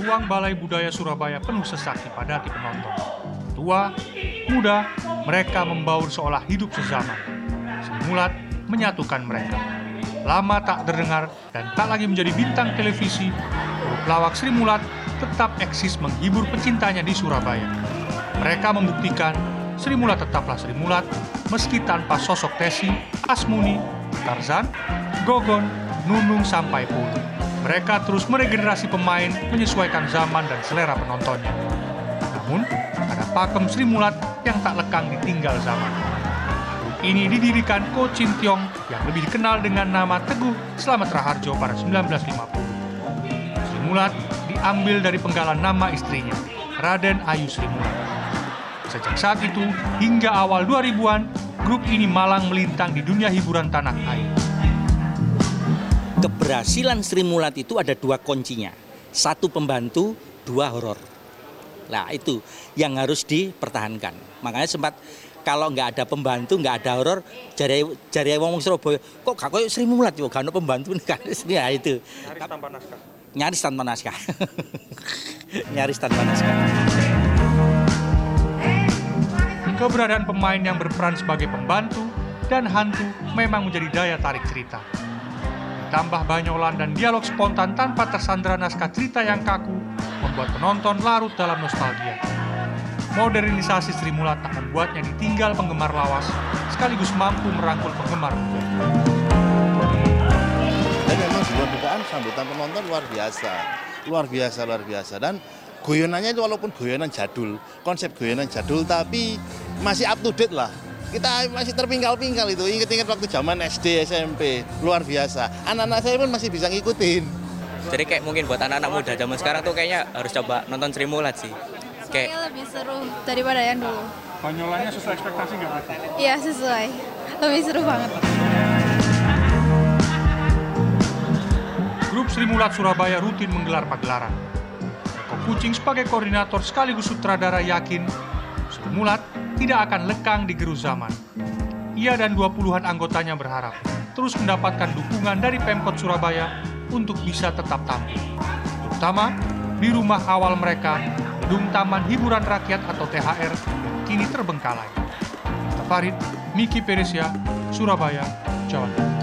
ruang Balai Budaya Surabaya penuh sesak dipadati penonton. Tua, muda, mereka membaur seolah hidup sezaman. Sri Mulat menyatukan mereka. Lama tak terdengar dan tak lagi menjadi bintang televisi, grup lawak Sri Mulat tetap eksis menghibur pecintanya di Surabaya. Mereka membuktikan Sri Mulat tetaplah Sri Mulat meski tanpa sosok Tesi, Asmuni, Tarzan, Gogon, Nunung sampai Putri. Mereka terus meregenerasi pemain menyesuaikan zaman dan selera penontonnya. Namun, ada pakem Sri Mulat yang tak lekang ditinggal zaman. Ini didirikan Ko Chin Tiong yang lebih dikenal dengan nama Teguh Slamet Raharjo pada 1950. Sri Mulat diambil dari penggalan nama istrinya, Raden Ayu Sri Mulat. Sejak saat itu, hingga awal 2000-an, grup ini malang melintang di dunia hiburan tanah air keberhasilan Sri Mulat itu ada dua kuncinya. Satu pembantu, dua horor. Nah itu yang harus dipertahankan. Makanya sempat kalau nggak ada pembantu, nggak ada horor, jari jari wong Surabaya, kok gak koyo Sri Mulat yo, gak ada pembantu kan. Ya itu. Nyaris tanpa naskah. Nyaris tanpa naskah. Nyaris tanpa naskah. Keberadaan pemain yang berperan sebagai pembantu dan hantu memang menjadi daya tarik cerita. Ditambah banyolan dan dialog spontan tanpa tersandra naskah cerita yang kaku, membuat penonton larut dalam nostalgia. Modernisasi Sri Mulat tak membuatnya ditinggal penggemar lawas, sekaligus mampu merangkul penggemar muda. Memang di luar dugaan sambutan penonton luar biasa, luar biasa, luar biasa. Dan guyonannya itu walaupun guyonan jadul, konsep guyonan jadul, tapi masih up to date lah kita masih terpinggal-pinggal itu. Inget-inget waktu zaman SD SMP luar biasa. Anak-anak saya pun masih bisa ngikutin. Jadi kayak mungkin buat anak-anak muda zaman sekarang tuh kayaknya harus coba nonton Sri Mulat sih. Kayak lebih seru daripada yang dulu. Banyolannya sesuai ekspektasi nggak? iya sesuai. Lebih seru banget. Grup Sri Mulat Surabaya rutin menggelar pagelaran. Eko Kucing sebagai koordinator sekaligus sutradara yakin Sri Mulat tidak akan lekang di gerus zaman. Ia dan 20-an anggotanya berharap terus mendapatkan dukungan dari Pemkot Surabaya untuk bisa tetap tampil. Terutama di rumah awal mereka, Gedung Taman Hiburan Rakyat atau THR yang kini terbengkalai. Tafarid, Miki Peresia, Surabaya, Jawa Timur.